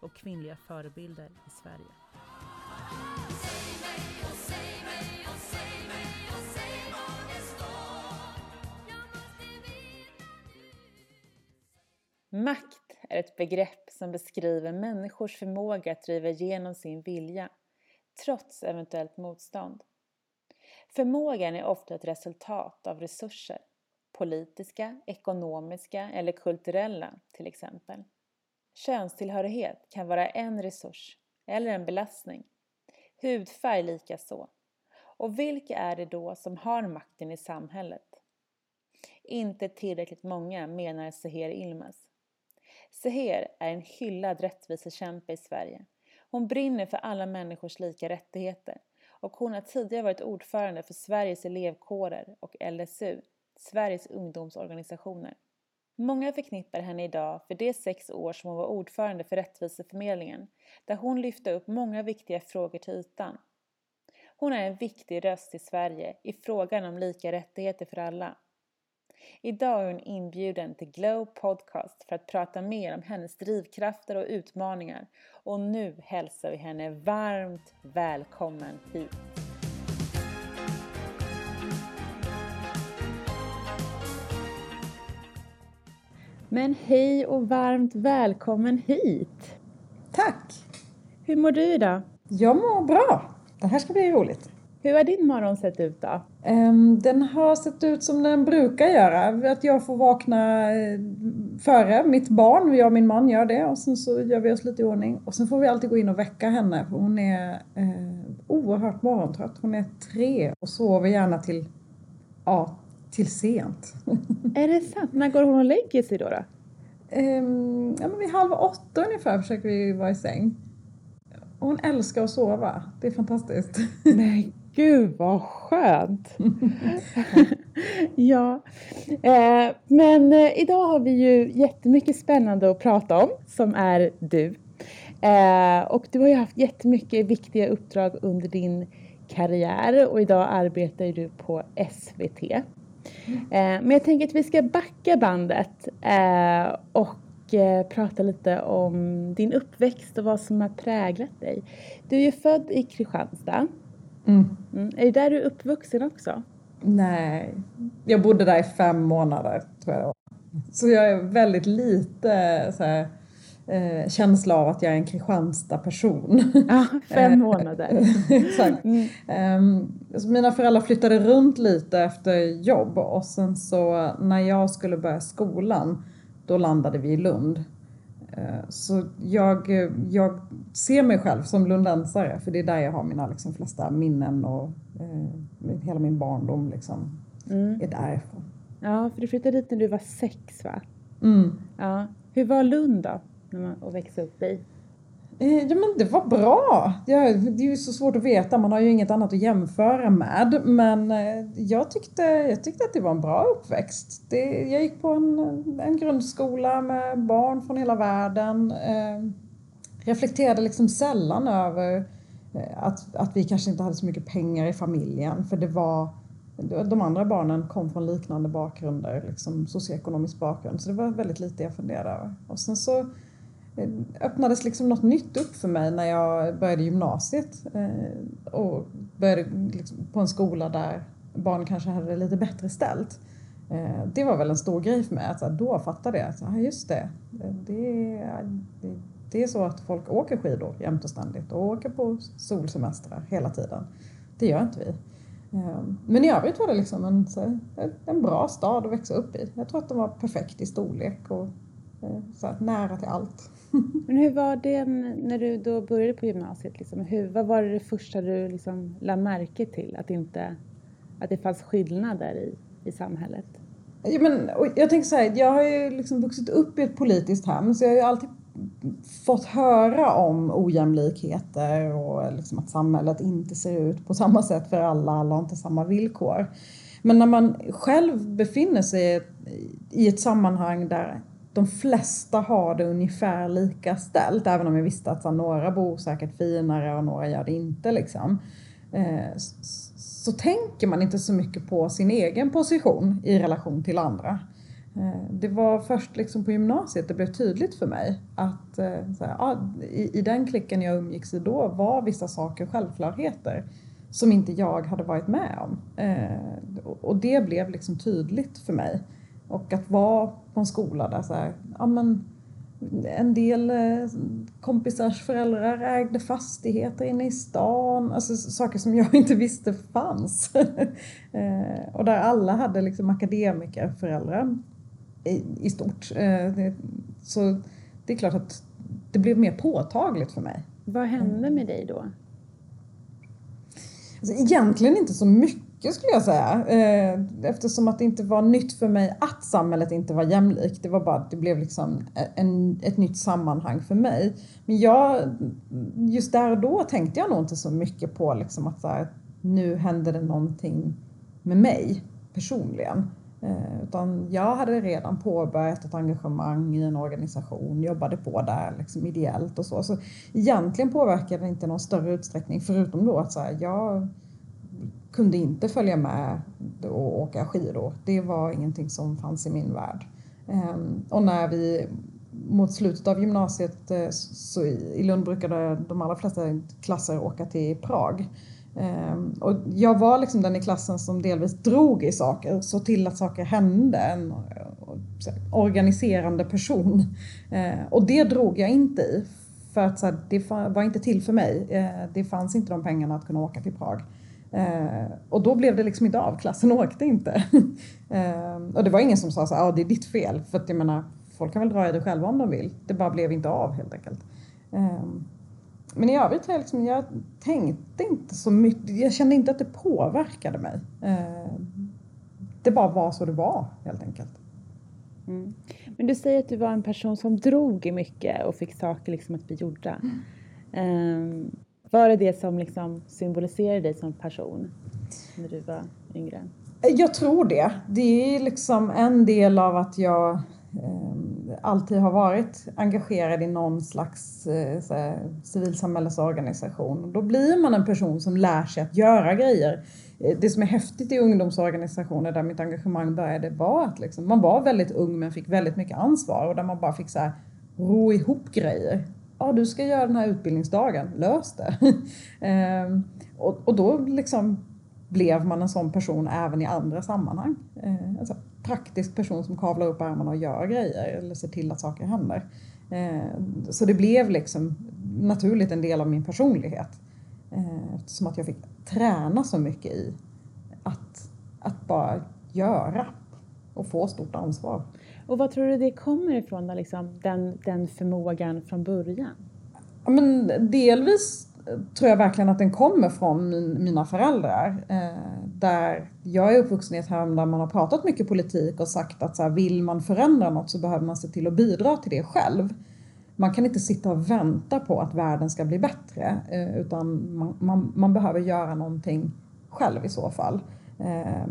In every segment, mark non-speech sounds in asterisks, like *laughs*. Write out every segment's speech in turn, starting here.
och kvinnliga förebilder i Sverige. Makt är ett begrepp som beskriver människors förmåga att driva igenom sin vilja, trots eventuellt motstånd. Förmågan är ofta ett resultat av resurser, politiska, ekonomiska eller kulturella till exempel. Könstillhörighet kan vara en resurs eller en belastning. Hudfärg likaså. Och vilka är det då som har makten i samhället? Inte tillräckligt många, menar Seher Ilmaz. Seher är en hyllad rättvisekämpe i Sverige. Hon brinner för alla människors lika rättigheter och hon har tidigare varit ordförande för Sveriges elevkårer och LSU, Sveriges ungdomsorganisationer. Många förknippar henne idag för de sex år som hon var ordförande för Rättviseförmedlingen, där hon lyfte upp många viktiga frågor till ytan. Hon är en viktig röst i Sverige i frågan om lika rättigheter för alla. Idag är hon inbjuden till Glow Podcast för att prata mer om hennes drivkrafter och utmaningar och nu hälsar vi henne varmt välkommen hit. Men hej och varmt välkommen hit! Tack! Hur mår du idag? Jag mår bra. Det här ska bli roligt. Hur har din morgon sett ut då? Um, den har sett ut som den brukar göra. Att jag får vakna eh, före mitt barn, jag och min man gör det och sen så gör vi oss lite i ordning. Och sen får vi alltid gå in och väcka henne för hon är eh, oerhört morgontrött. Hon är tre och sover gärna till, ja, till sent. Är det sant? När går hon och lägger sig då? då? Um, ja, men vid halv åtta ungefär försöker vi vara i säng. Hon älskar att sova. Det är fantastiskt. *laughs* Nej, gud vad skönt! ja, eh, men eh, idag har vi ju jättemycket spännande att prata om som är du. Eh, och du har ju haft jättemycket viktiga uppdrag under din karriär och idag arbetar du på SVT. Mm. men jag tänker att vi ska backa bandet eh, och eh, prata lite om din uppväxt och vad som har präglat dig. Du är ju född i Kristianstad Mm. Mm. Är det där du är uppvuxen också? Nej, jag bodde där i fem månader tror jag Så jag är väldigt lite så här, eh, känsla av att jag är en Kristianstad-person. Ja, fem månader. *laughs* Exakt. Mm. Um, mina föräldrar flyttade runt lite efter jobb och sen så när jag skulle börja skolan då landade vi i Lund. Eh, så jag, jag ser mig själv som lundensare för det är där jag har mina liksom, flesta minnen och eh, hela min barndom liksom, mm. är därifrån. Ja, för du flyttade dit när du var sex va? Mm. Ja. Hur var Lund då, att växa upp i? Eh, ja men det var bra. Det är ju så svårt att veta, man har ju inget annat att jämföra med. Men eh, jag tyckte, jag tyckte att det var en bra uppväxt. Det, jag gick på en, en grundskola med barn från hela världen. Eh, reflekterade liksom sällan över eh, att, att vi kanske inte hade så mycket pengar i familjen. För det var, de andra barnen kom från liknande bakgrunder, liksom socioekonomisk bakgrund. Så det var väldigt lite jag funderade över. Och sen så Eh, öppnades liksom något nytt upp för mig när jag började gymnasiet eh, och började liksom på en skola där barn kanske hade det lite bättre ställt. Eh, det var väl en stor grej för mig, att då fattade jag att ja, just det, det, är, det är så att folk åker skidor jämt och ständigt och åker på solsemestrar hela tiden. Det gör inte vi. Men i övrigt var det liksom en, en bra stad att växa upp i. Jag tror att den var perfekt i storlek och så nära till allt. Men hur var det när du då började på gymnasiet? Liksom? Hur, vad var det första du liksom lade märke till? Att, inte, att det fanns skillnader i, i samhället? Ja, men, jag tänker så här, jag har ju liksom vuxit upp i ett politiskt hem så jag har ju alltid fått höra om ojämlikheter och liksom att samhället inte ser ut på samma sätt för alla, alla har inte samma villkor. Men när man själv befinner sig i ett sammanhang där de flesta har det ungefär lika ställt, även om jag visste att så, några bor säkert finare och några gör det inte. Liksom. Eh, så tänker man inte så mycket på sin egen position i relation till andra. Eh, det var först liksom på gymnasiet det blev tydligt för mig att eh, här, ja, i, i, den klicken jag umgicks i då var vissa saker självklarheter som inte jag hade varit med om. Eh, och det blev liksom tydligt för mig. Och att vara på en skola där så här, ja men en del eh, kompisars föräldrar ägde fastigheter inne i stan, alltså saker som jag *laughs* inte visste fanns. *laughs* Eh, och där alla hade liksom akademikerföräldrar i, i stort. Eh, så det är klart att det blev mer påtagligt för mig. Vad hände med dig då? Alltså, egentligen inte så mycket skulle jag säga. Eh, eftersom att det inte var nytt för mig att samhället inte var jämlikt. Det var bara det blev liksom en, ett nytt sammanhang för mig. Men jag, just där och då tänkte jag nog inte så mycket på liksom att så här, nu händer det någonting med mig personligen. Eh, utan jag hade redan påbörjat ett engagemang i en organisation, jobbade på där liksom ideellt och så. Så egentligen påverkade det inte någon större utsträckning förutom då att så här, jag kunde inte följa med och åka skidor. Det var ingenting som fanns i min värld. Ehm, och när vi mot slutet av gymnasiet eh, så i Lund brukade de allra flesta klasser åka till Prag. Ehm, och jag var liksom den i klassen som delvis drog i saker, såg till att saker hände. En organiserande person. Ehm, och det drog jag inte i. För att det var inte till för mig. Det fanns inte de pengarna att kunna åka till Prag och då blev det liksom inte av, klassen åkte inte. *laughs* och det var ingen som sa så här, ah, det är ditt fel. För att jag menar, folk kan väl dra i det själva om de vill. Det bara blev inte av helt enkelt. Men i övrigt jag, liksom, jag tänkte inte så mycket, jag kände inte att det påverkade mig. Eh, det bara var så det var helt enkelt. Mm. Men du säger att du var en person som drog i mycket och fick saker liksom att bli gjorda. Mm. Um, var det det som liksom symboliserade dig som person när du var yngre? Jag tror det. Det är liksom en del av att jag eh, alltid har varit engagerad i någon slags eh, såhär, civilsamhällesorganisation. Då blir man en person som lär sig att göra grejer. Eh, det som är häftigt i ungdomsorganisationer där mitt engagemang började var att liksom, man var väldigt ung men fick väldigt mycket ansvar och där man bara fick så här, ro ihop grejer. Ja, du ska göra den här utbildningsdagen, lös det. *laughs* ehm, och, och då liksom blev man en sån person även i andra sammanhang. Ehm, alltså, praktisk person som kavlar upp ärmarna och gör grejer eller ser till att saker händer. Ehm, så det blev liksom naturligt en del av min personlighet. Ehm, eftersom att jag fick träna så mycket i att, att bara göra och få stort ansvar. Och vad tror du det kommer ifrån, då, liksom, den, den förmågan från början? Ja, men delvis eh, tror jag verkligen att den kommer från mina föräldrar. Eh, där jag är uppvuxen i ett hem där man har pratat mycket politik och sagt att så här, vill man förändra något så behöver man se till att bidra till det själv. Man kan inte sitta och vänta på att världen ska bli bättre eh, utan man, man, man behöver göra någonting själv i så fall. Eh,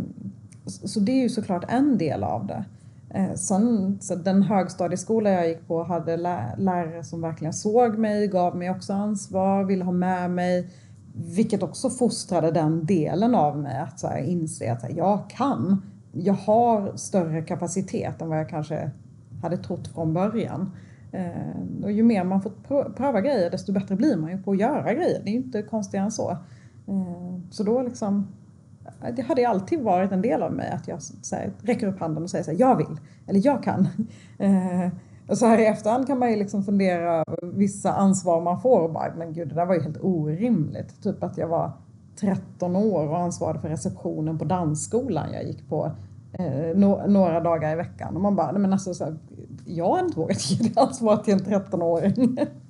så det är ju såklart en del av det. Eh, sen, så den högstadieskola jag gick på hade lärare som verkligen såg mig, gav mig också ansvar, ville ha med mig. Vilket också fostrade den delen av mig att så här, inse att här, jag kan. Jag har större kapacitet än vad jag kanske hade trott från början. Eh, och ju mer man får pröva grejer desto bättre blir man ju på att göra grejer. Det är ju inte konstigare än så. Eh, så då liksom det hade alltid varit en del av mig att jag här, räcker upp handen och säger så här, jag vill, eller jag kan. *laughs* Eh, och så här i efterhand kan man ju liksom fundera över vissa ansvar man får och bara, men gud det där var ju helt orimligt. Typ att jag var 13 år och ansvarade för receptionen på dansskolan jag gick på eh, no några dagar i veckan. Och man bara, nej men alltså så här, jag har inte vågat ge det ansvaret till en 13-åring. *laughs*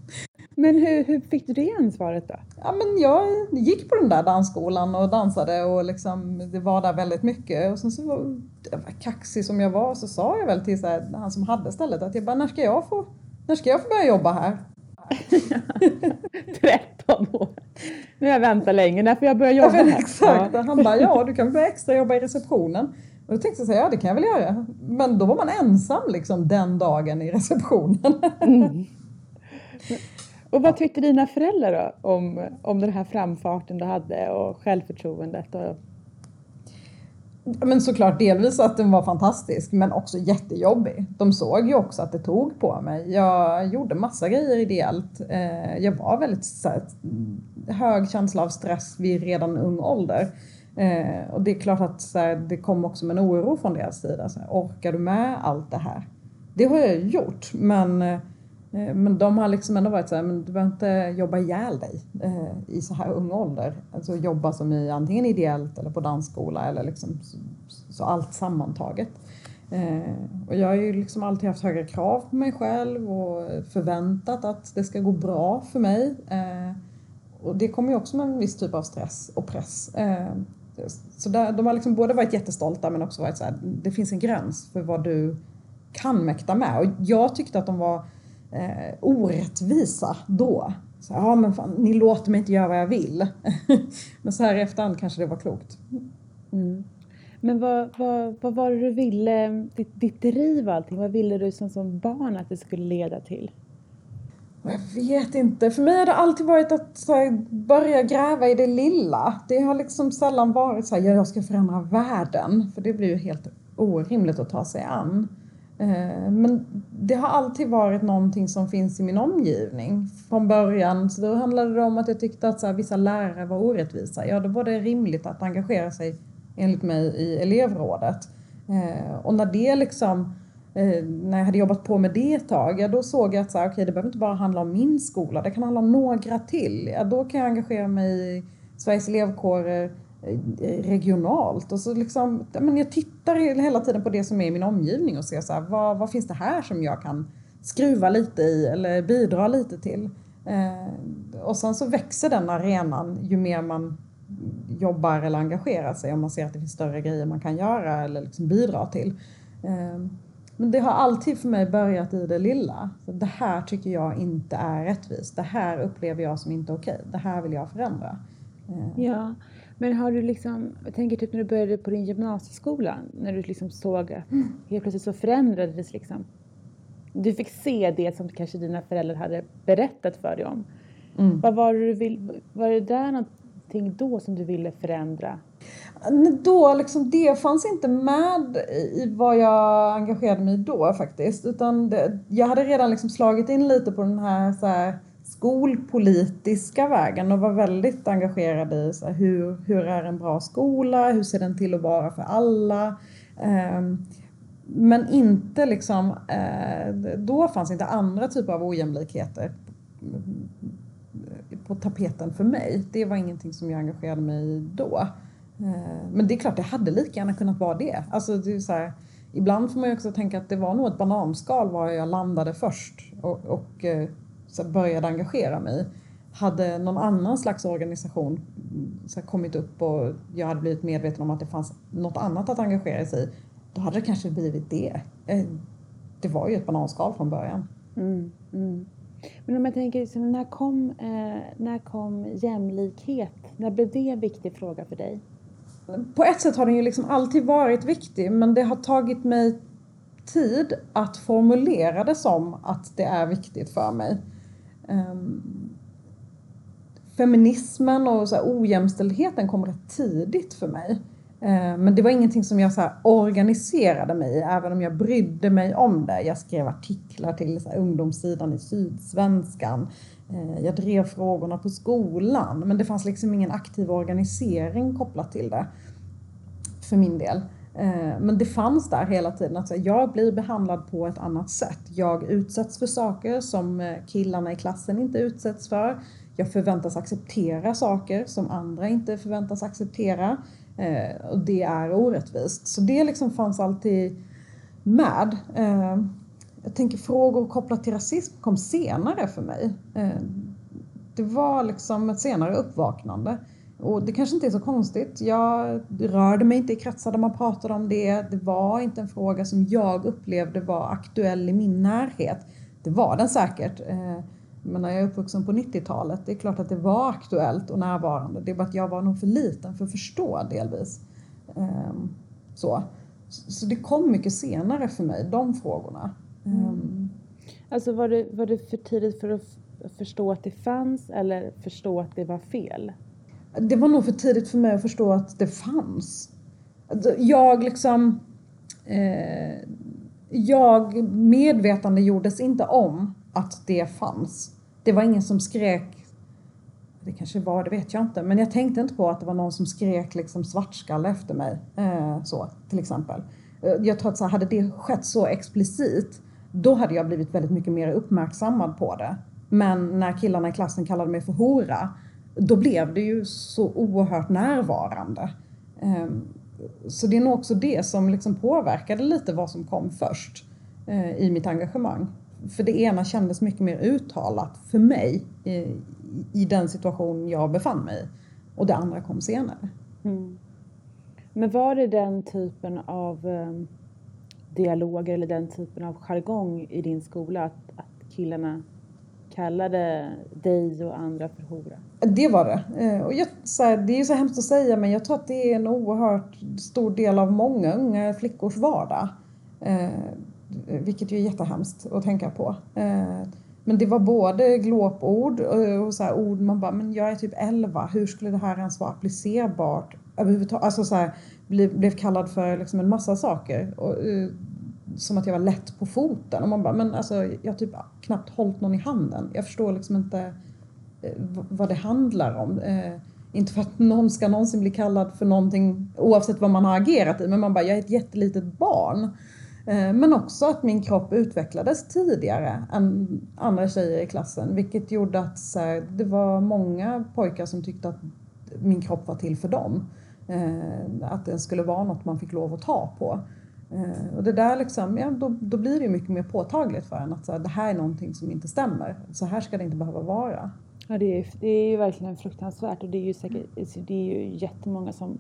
Men hur, hur fick du det ansvaret då? Ja, men jag gick på den där dansskolan och dansade och liksom, det var där väldigt mycket. Och sen så var, kaxig som jag var så sa jag väl till så här, han som hade stället att jag bara, när ska jag få när ska jag få börja jobba här? *laughs* 13 år. Nu har jag väntat länge, när får jag börja jobba här? Exakt, ja. han bara, ja *laughs* du kan börja extra jobba i receptionen. Och då tänkte jag säga, ja det kan jag väl göra. Men då var man ensam liksom den dagen i receptionen. Mm. Och vad tyckte dina föräldrar då om, om den här framfarten du hade och självförtroendet? Och... Men såklart delvis att den var fantastisk men också jättejobbig. De såg ju också att det tog på mig. Jag gjorde massa grejer ideellt. Eh, jag var väldigt här, hög känsla av stress vid redan ung ålder. Eh, och det är klart att så här, det kom också med en oro från deras sida. Så här, orkar du med allt det här? Det har jag gjort men Eh, Eh, men de har liksom ändå varit så här, men du behöver inte jobba ihjäl dig eh, i så här ung ålder. Alltså jobba som i antingen ideellt eller på dansskola eller liksom så, så allt sammantaget. Eh, och jag har ju liksom alltid haft höga krav på mig själv och förväntat att det ska gå bra för mig. Eh, och det kommer ju också med en viss typ av stress och press. Eh, så där, de har liksom både varit jättestolta men också varit så här, det finns en gräns för vad du kan mäkta med. Och jag tyckte att de var eh, orättvisa då. Så, ja men fan, ni låter mig inte göra vad jag vill. *laughs* men så här i efterhand kanske det var klokt. Mm. Men vad, vad, vad var det du ville, ditt, ditt driv och allting, vad ville du som, som barn att det skulle leda till? Jag vet inte. För mig har det alltid varit att här, börja gräva i det lilla. Det har liksom sällan varit så här, ja, jag ska förändra världen. För det blir ju helt orimligt att ta sig an. Eh, men det har alltid varit någonting som finns i min omgivning från början. Så då handlade det om att jag tyckte att så här, vissa lärare var orättvisa. Ja, då var det rimligt att engagera sig, enligt mig, i elevrådet. Eh, och när det liksom eh, när jag hade jobbat på med det ett tag, ja, då såg jag att så här, okay, det behöver inte bara handla om min skola, det kan handla om några till. Ja, då kan jag engagera mig i Sveriges elevkårer, Eh, regionalt. Och så liksom, men jag tittar hela tiden på det som är i min omgivning och ser så här, vad, vad finns det här som jag kan skruva lite i eller bidra lite till. Eh, och sen så växer den arenan ju mer man jobbar eller engagerar sig om man ser att det finns större grejer man kan göra eller liksom bidra till. Eh, men det har alltid för mig börjat i det lilla. Så det här tycker jag inte är rättvist. Det här upplever jag som inte okej. Det här vill jag förändra. Eh. Ja, men har du liksom, jag tänker typ när du började på din gymnasieskola, när du liksom såg att mm. helt plötsligt så förändrades liksom. Du fick se det som kanske dina föräldrar hade berättat för dig om. Mm. Vad var du vill, var det där någonting då som du ville förändra? Då, liksom, det fanns inte med i vad jag engagerade mig i då faktiskt. Utan det, jag hade redan liksom slagit in lite på den här, så här skolpolitiska vägen och var väldigt engagerad i så här, hur, hur är en bra skola, hur ser den till att vara för alla? Ehm, men inte liksom, eh, då fanns inte andra typer av ojämlikheter på tapeten för mig. Det var ingenting som jag engagerade mig i då. Eh, men det är klart, det hade lika gärna kunnat vara det. Alltså, det är så här, ibland får man ju också tänka att det var nog ett bananskal var jag landade först. Och, och eh, så började engagera mig. Hade någon annan slags organisation så kommit upp och jag hade blivit medveten om att det fanns något annat att engagera sig i, då hade det kanske blivit det. Eh, det var ju ett bananskal från början. Mm, mm. Men om jag tänker, när kom, eh, när kom jämlikhet? När blev det en viktig fråga för dig? På ett sätt har den ju liksom alltid varit viktig men det har tagit mig tid att formulera det som att det är viktigt för mig Ehm, feminismen och så här, ojämställdheten kom rätt tidigt för mig. Ehm, men det var ingenting som jag så här, organiserade mig i, även om jag brydde mig om det. Jag skrev artiklar till så här, ungdomssidan i Sydsvenskan. Uh, jag drev frågorna på skolan, men det fanns liksom ingen aktiv organisering kopplat till det för min del. Eh, men det fanns där hela tiden att jag blir behandlad på ett annat sätt. Jag utsätts för saker som eh, killarna i klassen inte utsätts för. Jag förväntas acceptera saker som andra inte förväntas acceptera. Eh, och det är orättvist. Så det liksom fanns alltid med. Jag tänker frågor kopplat till rasism kom senare för mig. Det var liksom ett senare uppvaknande. Och det kanske inte är så konstigt. Jag rörde mig inte i kretsar där man pratade om det. Det var inte en fråga som jag upplevde var aktuell i min närhet. det var den säkert. Eh, men när jag är uppvuxen på 90-talet, det är klart att det var aktuellt och närvarande. Det är bara att jag var nog för liten för att förstå delvis. Ehm, så, så det kom mycket senare för mig, de frågorna. Mm. Ehm. Alltså var det, var det för tidigt för att förstå att det fanns eller förstå att det var fel? Det var nog för tidigt för mig att förstå att det fanns. Alltså, jag liksom... Eh, jag medvetande gjordes inte om att det fanns. Det var ingen som skrek, det kanske var, det vet jag inte, men jag tänkte inte på att det var någon som skrek liksom svartskalle efter mig. Eh, så, till exempel. Eh, jag tror att så här, hade det skett så explicit, då hade jag blivit väldigt mycket mer uppmärksammad på det. Men när killarna i klassen kallade mig för hora, då blev det ju så oerhört närvarande. Ehm, så det är nog också det som liksom påverkade lite vad som kom först eh, i mitt engagemang. För det ena kändes mycket mer uttalat för mig i, i den situation jag befann mig i. Och det andra kom senare. Mm. Men var det den typen av ehm, dialoger eller den typen av jargong i din skola att, att killarna kallade dig och andra för hora? Det var det. Eh, och jag, så här, det är ju så hemskt att säga men jag tror att det är en oerhört stor del av många unga flickors vardag. Eh, vilket ju är jättehemskt att tänka på. Eh, men det var både glåpord och så här ord man bara, men jag är typ 11, hur skulle det här ens vara applicerbart överhuvudtaget? Alltså så här, blev, blev kallad för liksom en massa saker. Och, eh, som att jag var lätt på foten. Och man bara, men alltså jag har typ knappt hållit någon i handen. Jag förstår liksom inte eh, vad det handlar om. Eh, inte för att någon ska någonsin bli kallad för någonting oavsett vad man har agerat i, men man bara, jag är ett jättelitet barn. Eh, men också att min kropp utvecklades tidigare än andra tjejer i klassen, vilket gjorde att så här, det var många pojkar som tyckte att min kropp var till för dem. Eh, att den skulle vara något man fick lov att ta på. Eh, och det där liksom, ja, då, då blir det mycket mer påtagligt för en att så här, det här är någonting som inte stämmer. Så här ska det inte behöva vara. Ja, det är, det är ju verkligen fruktansvärt och det är ju säkert, det är ju jättemånga som,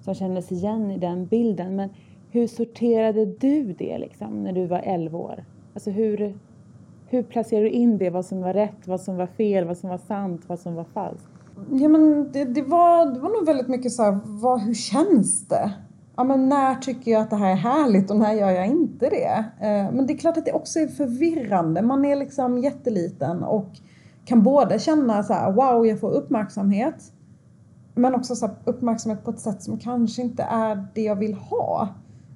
som känner sig igen i den bilden. Men hur sorterade du det liksom när du var 11 år? Alltså hur, hur placerade du in det? Vad som var rätt, vad som var fel, vad som var sant, vad som var falskt? Ja men det, det, var, det var nog väldigt mycket så här, vad, hur känns det? Ja, men när tycker jag att det här är härligt och när gör jag inte det? Eh, men det är klart att det också är förvirrande. Man är liksom jätteliten och kan både känna så här, wow, jag får uppmärksamhet. Men också så här, uppmärksamhet på ett sätt som kanske inte är det jag vill ha.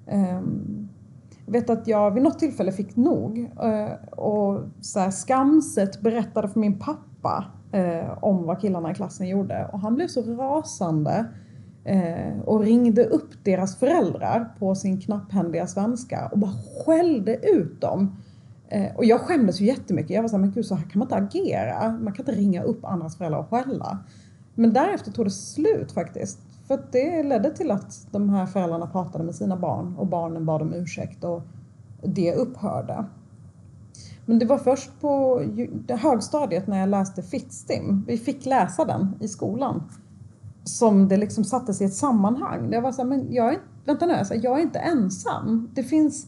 Ehm, jag vet att jag vid något tillfälle fick nog eh, och så här, skamset berättade för min pappa eh, om vad killarna i klassen gjorde och han blev så rasande Eh, och ringde upp deras föräldrar på sin knapphändiga svenska och bara skällde ut dem. Eh, och jag skämdes ju jättemycket. Jag var såhär, men gud så här kan man inte agera. Man kan inte ringa upp andras föräldrar och skälla. Men därefter tog det slut faktiskt. För det ledde till att de här föräldrarna pratade med sina barn och barnen bad om ursäkt och det upphörde. Men det var först på högstadiet när jag läste Fittstim. Vi fick läsa den i skolan som det liksom sattes i ett sammanhang. Jag var så här, men jag är, vänta nu, alltså, jag är inte ensam. Det finns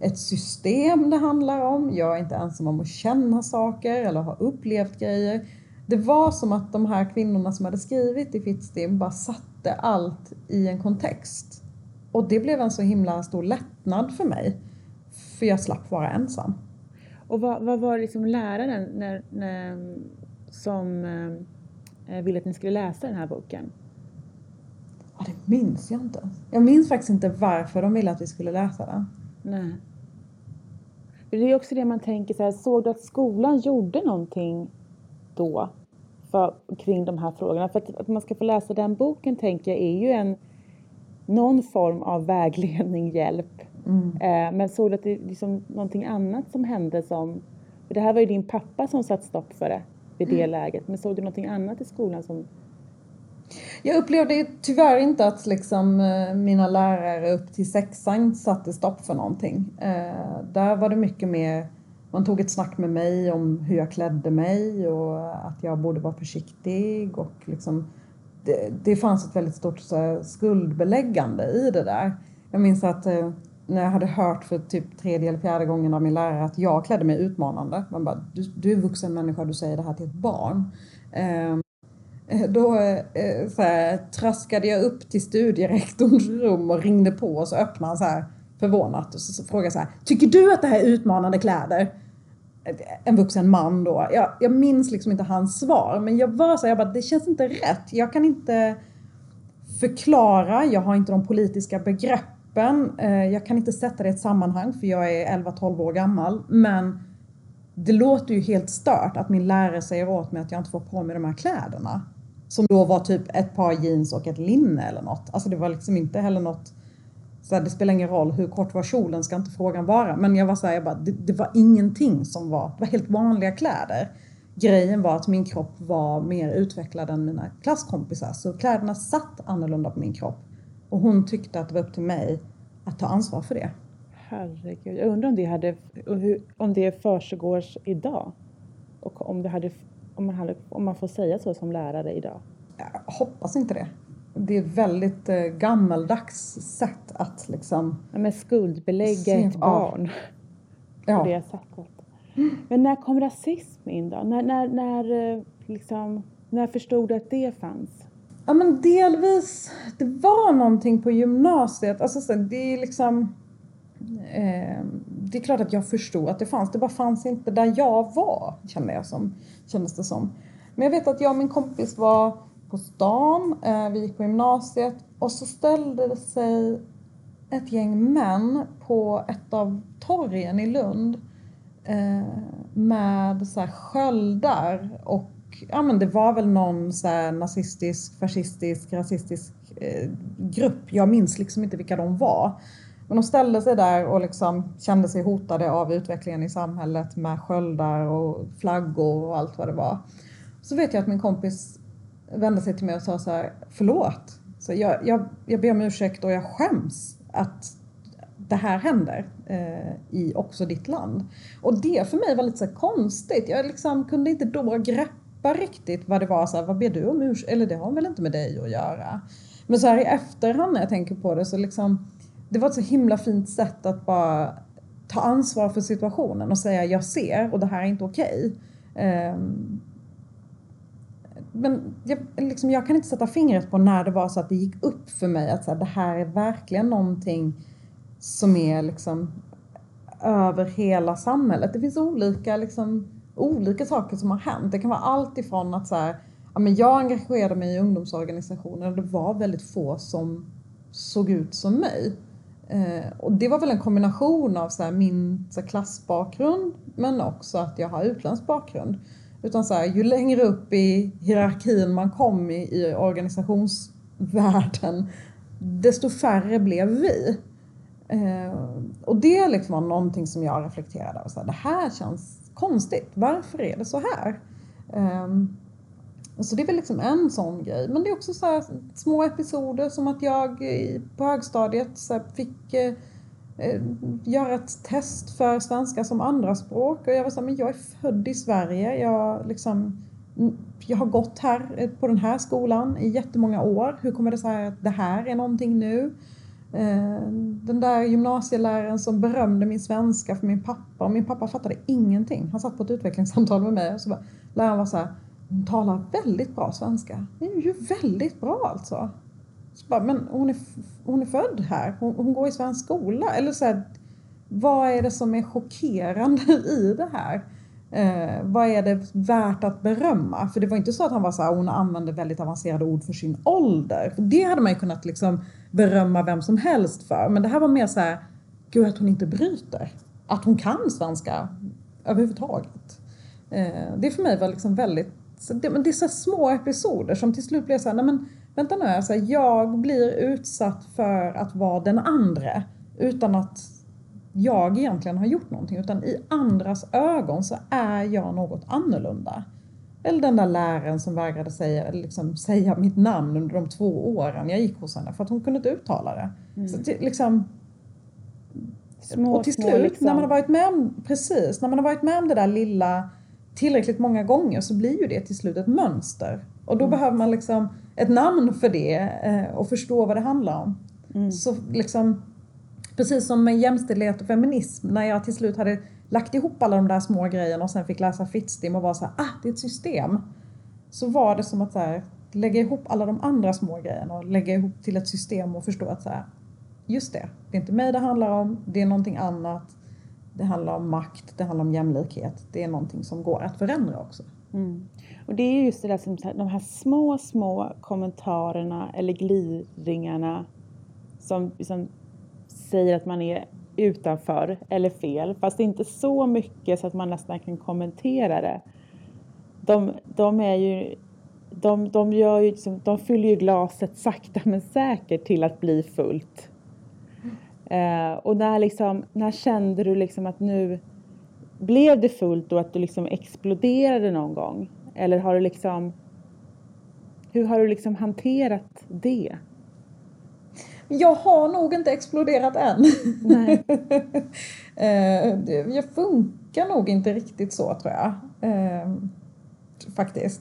ett system det handlar om. Jag är inte ensam om att känna saker eller ha upplevt grejer. Det var som att de här kvinnorna som hade skrivit i Fittstim bara satte allt i en kontext. Och det blev en så himla stor lättnad för mig. För jag slapp vara ensam. Och vad, vad var liksom läraren när, när, som Eh, ville att ni skulle läsa den här boken? Ja, det minns jag inte. Jag minns faktiskt inte varför de ville att vi skulle läsa den. Nej. Det är också det man tänker så här, såg du att skolan gjorde någonting då för, kring de här frågorna? För att, att man ska få läsa den boken tänker jag är ju en någon form av vägledning, hjälp. Mm. Eh, men såg du att det är liksom någonting annat som hände som, för det här var ju din pappa som satt stopp för det vid det mm. läget. Men såg du någonting annat i skolan som jag upplevde tyvärr inte att liksom, eh, mina lärare upp till sexan satte stopp för någonting. Eh, där var det mycket mer, man tog ett snack med mig om hur jag klädde mig och att jag borde vara försiktig. Och liksom, det, det fanns ett väldigt stort skuldbeläggande i det där. Jag minns att eh, när jag hade hört för typ tredje eller fjärde gången av min lärare att jag klädde mig utmanande. Man bara, du, du är vuxen människa, du säger det här till ett barn. Ehm, eh, då eh, så här, traskade jag upp till studierektorns rum och ringde på och så öppnade han så här förvånat och så, så frågade jag så här, tycker du att det här är utmanande kläder? En vuxen man då. Jag, jag minns liksom inte hans svar men jag var så här, jag bara, det känns inte rätt. Jag kan inte förklara, jag har inte de politiska begreppen. Eh, jag kan inte sätta det i ett sammanhang för jag är 11-12 år gammal. Men det låter ju helt stört att min lärare säger åt mig att jag inte får på mig de här kläderna. Som då var typ ett par jeans och ett linne eller något. Alltså det var liksom inte heller något så här, det spelar ingen roll hur kort var kjolen ska inte frågan vara. Men jag var så här, jag bara, det, det, var ingenting som var, det var helt vanliga kläder. Grejen var att min kropp var mer utvecklad än mina klasskompisar. Så kläderna satt annorlunda på min kropp. Och hon tyckte att det var upp till mig att ta ansvar för det. Herregud, jag undrar om det, hade, om det försiggår idag? Och om, det hade, om, man hade, om man får säga så som lärare idag? Jag hoppas inte det det är ett väldigt eh, gammaldags sätt att liksom... Ja, men skuldbelägga ett barn. Ja. På det sättet. Men när kom rasism in då? När, när, när, eh, liksom, när förstod du att det fanns? Ja men delvis, det var någonting på gymnasiet. Alltså det är liksom... Eh, det är klart att jag förstod att det fanns, det bara fanns inte där jag var, kände jag som, kändes det som. Men jag vet att jag och min kompis var på stan, eh, vi gick på gymnasiet och så ställde det sig ett gäng män på ett av torgen i Lund eh, med så här sköldar och ja men det var väl någon så här nazistisk, fascistisk, rasistisk eh, grupp. Jag minns liksom inte vilka de var. Men de ställde sig där och liksom kände sig hotade av utvecklingen i samhället med sköldar och flaggor och allt vad det var. Så vet jag att min kompis vände sig till mig och sa så här, förlåt. Så jag, jag, jag ber om ursäkt och jag skäms att det här händer eh, i också ditt land. Och det för mig var lite så konstigt. Jag liksom kunde inte då greppa riktigt vad det var. Så här, vad ber du om ursäkt? Eller det har väl inte med dig att göra. Men så här i efterhand när jag tänker på det så liksom det var ett så himla fint sätt att bara ta ansvar för situationen och säga jag ser och det här är inte okej. Okay. Um, men jag, liksom, jag kan inte sätta fingret på när det var så att det gick upp för mig att så här, det här är verkligen någonting som är liksom över hela samhället. Det finns olika, liksom, olika saker som har hänt. Det kan vara allt ifrån att så här, ja, men jag engagerade mig i ungdomsorganisationer och det var väldigt få som såg ut som mig. Eh, och det var väl en kombination av så här, min så här, klassbakgrund men också att jag har utländsk bakgrund. Utan så här, ju längre upp i hierarkin man kom i, i organisationsvärlden, desto färre blev vi. Eh, och det liksom var någonting som jag reflekterade över. Det här känns konstigt. Varför är det så här? Um, så det är väl liksom en sån grej. Men det är också så här, små episoder som att jag på högstadiet så fick eh, eh, göra ett test för svenska som andraspråk och jag var så här, men jag är född i Sverige. Jag, liksom, jag har gått här eh, på den här skolan i jättemånga år. Hur kommer det sig att det här är någonting nu? Eh, den där gymnasieläraren som berömde min svenska för min pappa och min pappa fattade ingenting. Han satt på ett utvecklingssamtal med mig och så bara, läraren var så här, hon talar väldigt bra svenska. Det är ju väldigt bra alltså. Bara, men hon är, hon är född här, hon, hon går i svensk skola. Eller så här, vad är det som är chockerande i det här? Eh, vad är det värt att berömma? För det var inte så att han var så här, hon använde väldigt avancerade ord för sin ålder. För det hade man ju kunnat liksom berömma vem som helst för. Men det här var mer så här, gud att hon inte bryter. Att hon kan svenska överhuvudtaget. Eh, det för mig var liksom väldigt, det, men det är så små episoder som till slut blir så här, nej men vänta nu, här, jag blir utsatt för att vara den andra utan att jag egentligen har gjort någonting. Utan i andras ögon så är jag något annorlunda. Eller den där läraren som vägrade säga, liksom, säga mitt namn under de två åren jag gick hos henne för att hon kunde inte uttala det. Mm. Så till, liksom, små, och till små, slut, liksom. när man har varit med om, precis, när man har varit med om det där lilla tillräckligt många gånger så blir ju det till slut ett mönster. Och då mm. behöver man liksom ett namn för det eh, och förstå vad det handlar om. Mm. Så liksom Precis som med jämställdhet och feminism, när jag till slut hade lagt ihop alla de där små grejerna och sen fick läsa Fittstim och var så här, ah, det är ett system. Så var det som att så här, lägga ihop alla de andra små grejerna och lägga ihop till ett system och förstå att så här, just det, det är inte mig det handlar om, det är någonting annat. Det handlar om makt, det handlar om jämlikhet. Det är någonting som går att förändra också. Mm. Och det är just det där som de här små, små kommentarerna eller gliringarna som, som säger att man är utanför eller fel, fast det är inte så mycket så att man nästan kan kommentera det. De, de är ju de, de, gör ju, liksom, de fyller ju glaset sakta men säkert till att bli fullt. Eh, och när, liksom, när kände du liksom att nu blev det fullt och att du liksom exploderade någon gång? Eller har du liksom, hur har du liksom hanterat det? Jag har nog inte exploderat än. Nej. *laughs* Eh, jag funkar nog inte riktigt så tror jag. Eh, faktiskt.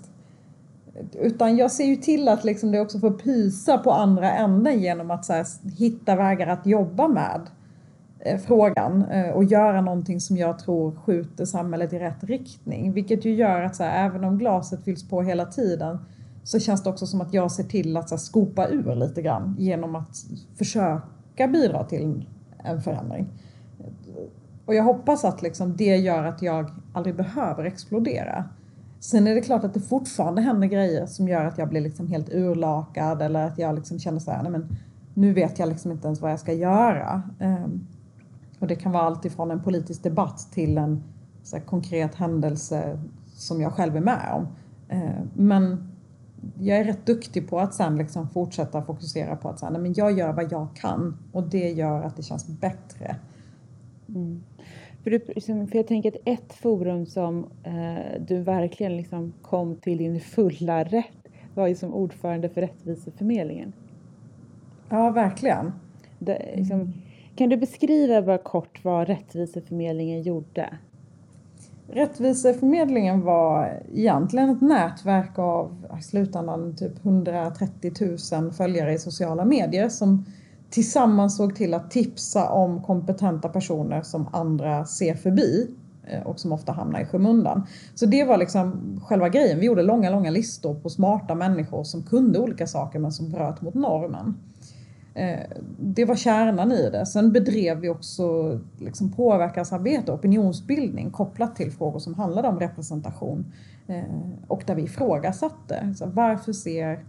Utan jag ser ju till att liksom det också får pysa på andra änden genom att här, hitta vägar att jobba med eh, frågan och göra någonting som jag tror skjuter samhället i rätt riktning. Vilket ju gör att så här, även om glaset fylls på hela tiden så känns det också som att jag ser till att så här, skopa ur lite grann genom att försöka bidra till en förändring. Och jag hoppas att liksom, det gör att jag aldrig behöver explodera. Sen är det klart att det fortfarande händer grejer som gör att jag blir liksom helt urlakad eller att jag liksom känner så här, nej men nu vet jag liksom inte ens vad jag ska göra. Um, och det kan vara allt ifrån en politisk debatt till en så konkret händelse som jag själv är med om. Uh, men jag är rätt duktig på att sen liksom fortsätta fokusera på att nej, men jag gör vad jag kan och det gör att det känns bättre. Mm. För, du, liksom, för jag tänker att ett forum som eh, du verkligen liksom kom till din fulla rätt var ju som ordförande för Rättviseförmedlingen. Ja, verkligen. Det, liksom, kan du beskriva bara kort vad Rättviseförmedlingen gjorde? Rättviseförmedlingen var egentligen ett nätverk av i slutändan typ 130 000 följare i sociala medier som tillsammans såg till att tipsa om kompetenta personer som andra ser förbi eh, och som ofta hamnar i skymundan. Så det var liksom själva grejen. Vi gjorde långa, långa listor på smarta människor som kunde olika saker men som bröt mot normen. Eh, det var kärnan i det. Sen bedrev vi också liksom påverkansarbete, opinionsbildning kopplat till frågor som handlade om representation. Eh, och där vi ifrågasatte. varför ser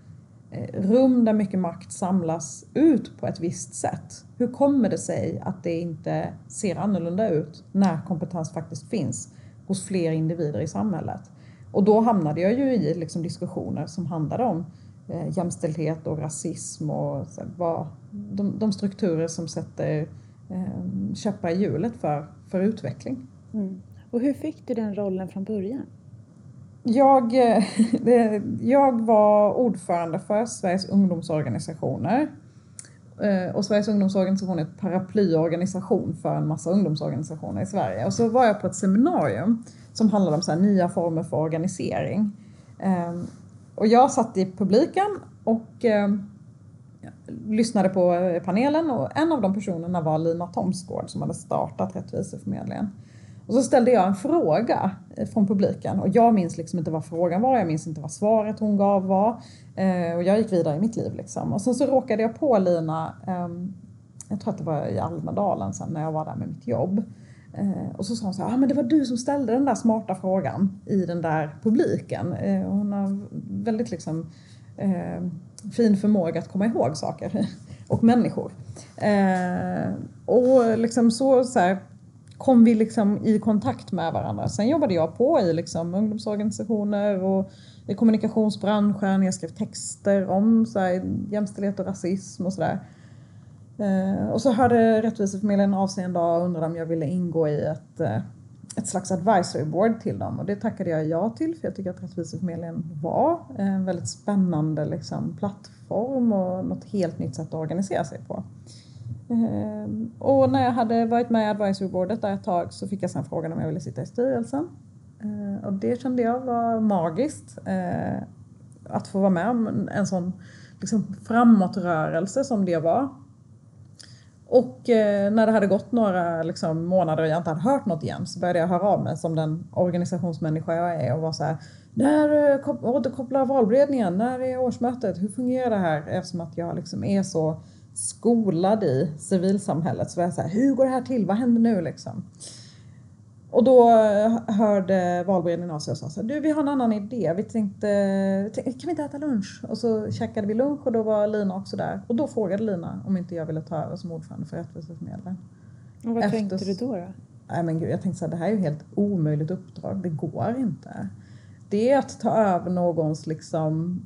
eh, rum där mycket makt samlas ut på ett visst sätt. Hur kommer det sig att det inte ser annorlunda ut när kompetens faktiskt finns hos fler individer i samhället? Och då hamnade jag ju i liksom diskussioner som handlade om eh, jämställdhet och rasism och så, vad, de, de, strukturer som sätter eh, käppar i hjulet för, för utveckling. Mm. Och hur fick du den rollen från början? Jag, *laughs* jag var ordförande för Sveriges ungdomsorganisationer. Eh, och Sveriges ungdomsorganisation är ett paraplyorganisation för en massa ungdomsorganisationer i Sverige. Och så var jag på ett seminarium som handlade om så nya former för organisering. Och jag satt i publiken och eh, lyssnade på eh, panelen och en av de personerna var Lina Thomsgård som hade startat Rättviseförmedlingen. Och så ställde jag en fråga eh, från publiken och jag minns liksom inte vad frågan var, jag minns inte vad svaret hon gav var. Eh, och jag gick vidare i mitt liv liksom. Och sen så råkade jag på Lina, eh, jag tror att det var i Almedalen sen när jag var där med mitt jobb. Eh, och så sa hon så här, ah, men det var du som ställde den där smarta frågan i den där publiken. Eh, hon har väldigt liksom eh, fin förmåga att komma ihåg saker *laughs* och människor. Eh, och liksom så, så här, kom vi liksom i kontakt med varandra. Sen jobbade jag på i liksom ungdomsorganisationer och i kommunikationsbranschen. Jag skrev texter om så här, jämställdhet och rasism och sådär. Eh, och så hörde Rättviseförmedlingen av sig en dag och undrade om jag ville ingå i ett, eh, ett slags advisory board till dem. Och det tackade jag ja till för jag tycker att Rättviseförmedlingen var en väldigt spännande liksom, plattform och något helt nytt sätt att organisera sig på. Eh, och när jag hade varit med i advisory boardet där ett tag så fick jag sen frågan om jag ville sitta i styrelsen. Eh, och det kände jag var magiskt. Eh, att få vara med om en sån liksom, framåtrörelse som det var. Och eh, när det hade gått några liksom, månader och jag inte hade hört något igen så började jag höra av mig som den organisationsmänniska jag är och var så här när eh, återkopplar valberedningen? När är årsmötet? Hur fungerar det här? Eftersom att jag liksom är så skolad i civilsamhället så var jag så här, hur går det här till? Vad händer nu liksom? Och då hörde valberedningen av sig och sa så här, du vi har en annan idé. Vi tänkte, kan vi inte äta lunch? Och så käkade vi lunch och då var Lina också där. Och då frågade Lina om inte jag ville ta över som ordförande för Rättviseförmedlingen. Och vad Efter, tänkte du då? då? Nej men gud, jag tänkte så här, det här är ju helt omöjligt uppdrag. Det går inte. Det är att ta över någons liksom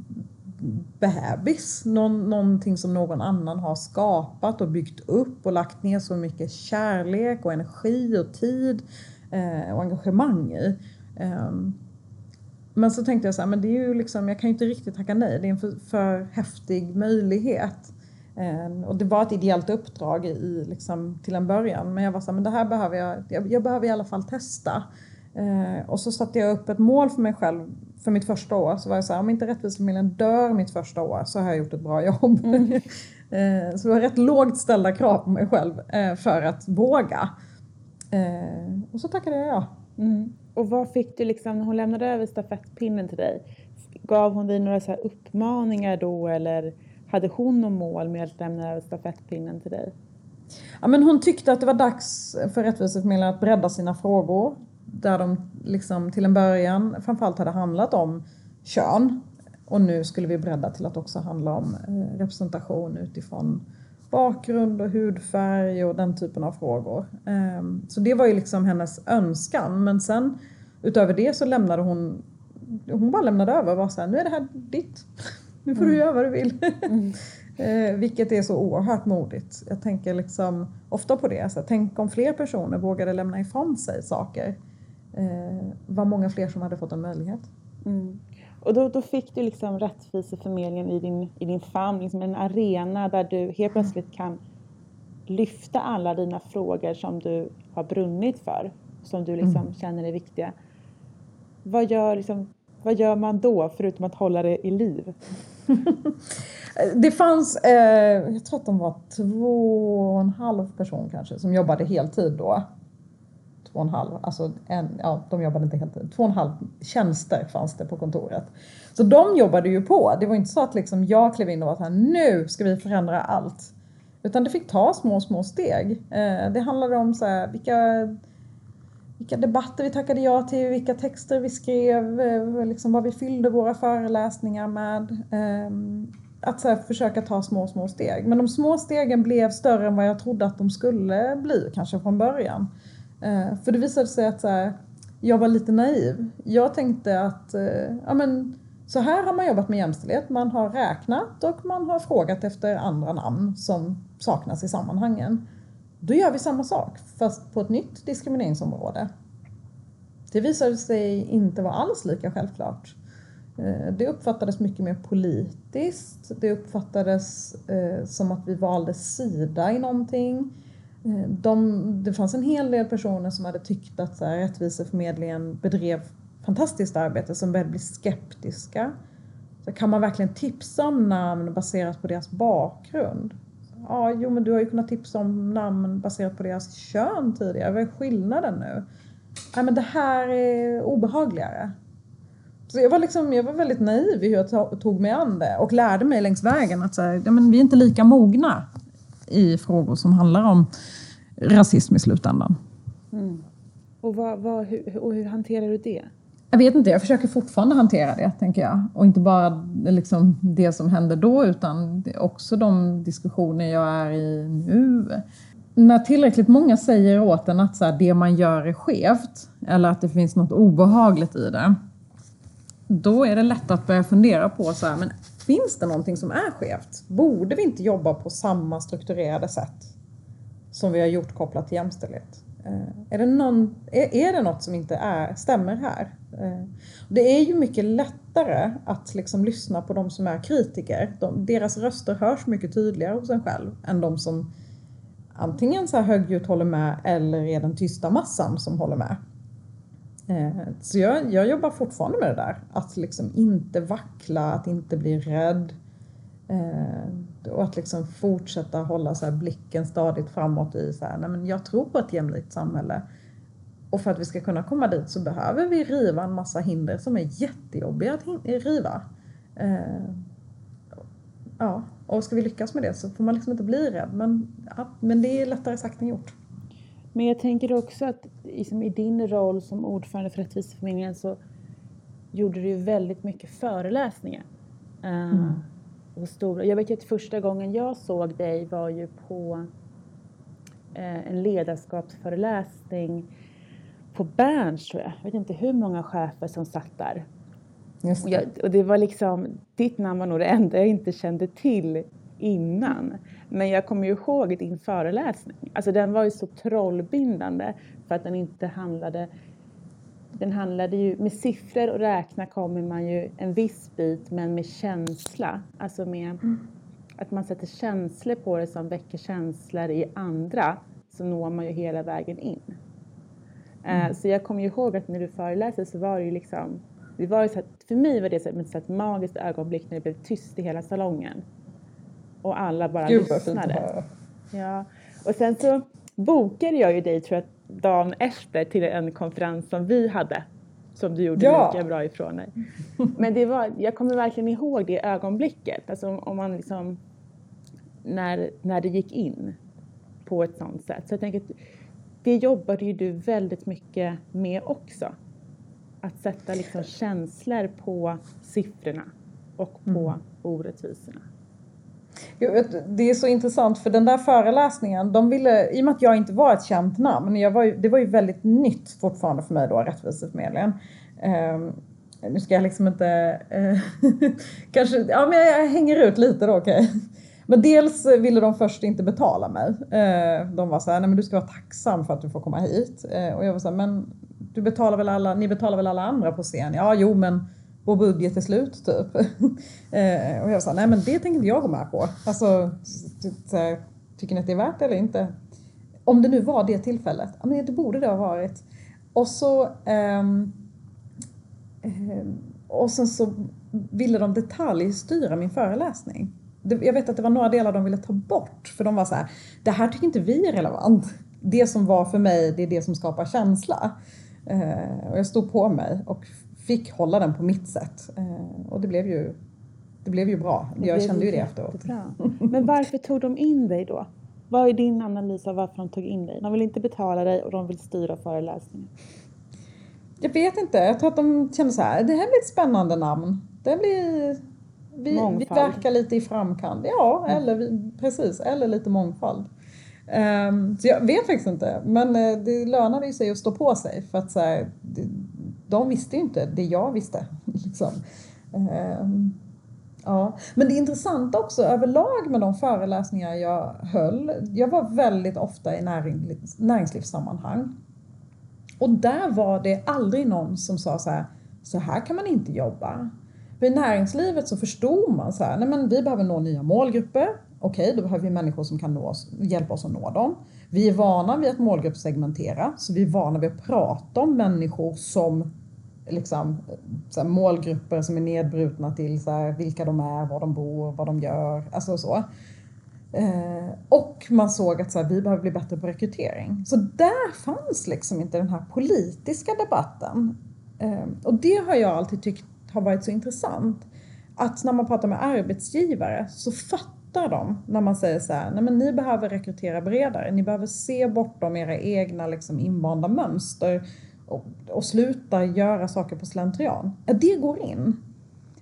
bebis. Någon, någonting som någon annan har skapat och byggt upp och lagt ner så mycket kärlek och energi och tid eh, och engagemang i. Um, men så tänkte jag så här, men det är ju liksom, jag kan ju inte riktigt tacka nej. Det är en för, för häftig möjlighet. Um, och det var ett ideellt uppdrag i, liksom, till en början. Men jag var så här, men det här behöver jag, jag, jag behöver i alla fall testa. Uh, och så satte jag upp ett mål för mig själv för mitt första år. Så var jag så här, om inte Rättvisefamiljen dör mitt första år så har jag gjort ett bra jobb. Mm. *laughs* så det var rätt lågt ställda krav på mig själv uh, för att våga. Eh, och så tackade jag ja. Mm. Och vad fick du liksom, när hon lämnade över stafettpinnen till dig? Gav hon dig några så uppmaningar då eller hade hon något mål med att lämna över stafettpinnen till dig? Ja, men hon tyckte att det var dags för Rättviseförmedlingen att bredda sina frågor. Där de liksom till en början framförallt hade handlat om kön. Och nu skulle vi bredda till att också handla om eh, representation utifrån bakgrund och hudfärg och den typen av frågor. Ehm, så det var ju liksom hennes önskan. Men sen utöver det så lämnade hon, hon bara lämnade över och var så här, nu är det här ditt. Nu får mm. du göra vad du vill. *laughs* Mm. Eh, vilket är så oerhört modigt. Jag tänker liksom ofta på det. Så tänk om fler personer vågade lämna ifrån sig saker. Eh, vad många fler som hade fått en möjlighet. Mm. Och då, då fick du liksom rättviseförmedlingen i din, i din famn, liksom en arena där du helt plötsligt kan lyfta alla dina frågor som du har brunnit för, som du liksom mm. känner är viktiga. Vad gör, liksom, vad gör man då, förutom att hålla det i liv? *laughs* det fanns, eh, jag tror att de var två och en halv person kanske, som jobbade heltid då två och en halv, alltså en, ja, de jobbade inte helt, två och en halv tjänster fanns det på kontoret. Så de jobbade ju på. Det var inte så att liksom jag klev in och var så här nu ska vi förändra allt. Utan det fick ta små, små steg. Eh, det handlade om så här, vilka, vilka debatter vi tackade ja till, vilka texter vi skrev, eh, liksom vad vi fyllde våra föreläsningar med. Ehm, att så här, försöka ta små, små steg. Men de små stegen blev större än vad jag trodde att de skulle bli, kanske från början. Eh, för det visade sig att så här, jag var lite naiv. Jag tänkte att eh, ja, men, så här har man jobbat med jämställdhet. Man har räknat och man har frågat efter andra namn som saknas i sammanhangen. Då gör vi samma sak, fast på ett nytt diskrimineringsområde. Det visade sig inte vara alls lika självklart. Eh, det uppfattades mycket mer politiskt. Det uppfattades eh, som att vi valde sida i någonting. Eh, de, det fanns en hel del personer som hade tyckt att så här, Rättviseförmedlingen bedrev fantastiskt arbete som började bli skeptiska. Så kan man verkligen tipsa om namn baserat på deras bakgrund? Ja, jo men du har ju kunnat tipsa om namn baserat på deras kön tidigare. Vad är skillnaden nu? Nej men det här är obehagligare. Så jag var, liksom, jag var väldigt naiv i hur jag tog mig an det och lärde mig längs vägen att så här, ja, men vi är inte lika mogna i frågor som handlar om rasism i slutändan. Mm. Och, vad, vad, hur, och hur hanterar du det? Jag vet inte, jag försöker fortfarande hantera det, tänker jag. Och inte bara liksom det som händer då, utan också de diskussioner jag är i nu. När tillräckligt många säger åt en att så här, det man gör är skevt, eller att det finns något obehagligt i det, då är det lätt att börja fundera på så här, men Finns det någonting som är skevt? Borde vi inte jobba på samma strukturerade sätt som vi har gjort kopplat till jämställdhet? Eh, är det, någon, är, är det något som inte är, stämmer här? Eh, det är ju mycket lättare att liksom lyssna på de som är kritiker. De, deras röster hörs mycket tydligare hos en själv än de som antingen så här högljutt håller med eller är den tysta massan som håller med. Eh, så jag, jag jobbar fortfarande med det där. Att liksom inte vackla, att inte bli rädd. Eh, och att liksom fortsätta hålla så blicken stadigt framåt i så här, nej men jag tror på ett jämlikt samhälle. Och för att vi ska kunna komma dit så behöver vi riva en massa hinder som är jättejobbiga att eh, riva. Ja, och ska vi lyckas med det så får man liksom inte bli rädd. Men, ja, men det är lättare sagt än gjort. Men jag tänker också att liksom i din roll som ordförande för Rättviseförmedlingen så gjorde du väldigt mycket föreläsningar. Eh, mm. och stora. Jag vet ju att första gången jag såg dig var ju på eh, en ledarskapsföreläsning på Berns tror jag. Jag vet inte hur många chefer som satt där. Det. Och, jag, och, det var liksom, ditt namn var nog det enda jag inte kände till innan. Men jag kommer ju ihåg din föreläsning. Alltså den var ju så trollbindande för att den inte handlade den handlade ju, med siffror och räkna kommer man ju en viss bit men med känsla. Alltså med mm. att man sätter känslor på det som väcker känslor i andra så når man ju hela vägen in. Eh, mm. Så jag kommer ju ihåg att när du föreläste så var det ju liksom, det var ju så att, för mig var det så ett magiskt ögonblick när det blev tyst i hela salongen. Och alla bara Gud, lyssnade. Ja. Och sen så bokade jag ju dig tror jag dagen efter till en konferens som vi hade som du gjorde ja. lika bra ifrån dig. *laughs* Men det var, jag kommer verkligen ihåg det ögonblicket, alltså om man liksom, när, när det gick in på ett sånt sätt. Så jag tänker att det jobbade ju du väldigt mycket med också. Att sätta liksom känslor på siffrorna och på mm. orättvisorna. Det är så intressant för den där föreläsningen, de ville, i och med att jag inte var ett känt namn, jag var ju, det var ju väldigt nytt fortfarande för mig då, Rättviseförmedlingen. Um, nu ska jag liksom inte, uh, *laughs* kanske, ja men jag hänger ut lite då okej. Okay. Men dels ville de först inte betala mig. Uh, de var så här, nej men du ska vara tacksam för att du får komma hit. Uh, och jag var så här, men du betalar väl alla, ni betalar väl alla andra på scen? Ja, jo men vår budget är slut typ. *laughs* Eh, och jag sa, nej men det tänker inte jag gå med på. Alltså, tycker ni att det är värt det eller inte? Om det nu var det tillfället, ja men det borde det ha varit. Och så um, och sen så ville de detaljstyra min föreläsning. Jag vet att det var några delar de ville ta bort för de var så här, det här tycker inte vi är relevant. Det som var för mig, det är det som skapar känsla. Eh, och jag stod på mig och fick hålla den på mitt sätt. Eh, och det blev ju, det blev ju bra. Det jag kände ju det efteråt. Men varför tog de in dig då? Vad är din analys av varför de tog in dig? De vill inte betala dig och de vill styra föreläsningen. Jag vet inte. Jag tror att de kände så här, det här blir ett spännande namn. Det blir, vi, vi verkar lite i framkant. Ja, mm. eller vi, precis. Eller lite mångfald. Um, så jag vet faktiskt inte. Men uh, det lönade ju sig att stå på sig. För att så här, det, de visste ju inte det jag visste. *laughs* Liksom. Ehm, ja. Men det intressanta också överlag med de föreläsningar jag höll, jag var väldigt ofta i näringslivssammanhang. Och där var det aldrig någon som sa så här, så här kan man inte jobba. För i näringslivet så förstod man så här, nej men vi behöver nå nya målgrupper. Okej, då behöver vi människor som kan nå oss, hjälpa oss att nå dem. Vi är vana vid att målgruppssegmentera, så vi är vana vid att prata om människor som liksom, så här, målgrupper som är nedbrutna till så här, vilka de är, var de bor, vad de gör, alltså så. Eh, och man såg att så här, vi behöver bli bättre på rekrytering. Så där fanns liksom inte den här politiska debatten. Eh, och det har jag alltid tyckt har varit så intressant. Att när man pratar med arbetsgivare så fattar de när man säger så här, nej men ni behöver rekrytera bredare, ni behöver se bortom era egna liksom invanda mönster och, och sluta göra saker på slentrian. Ja, det går in.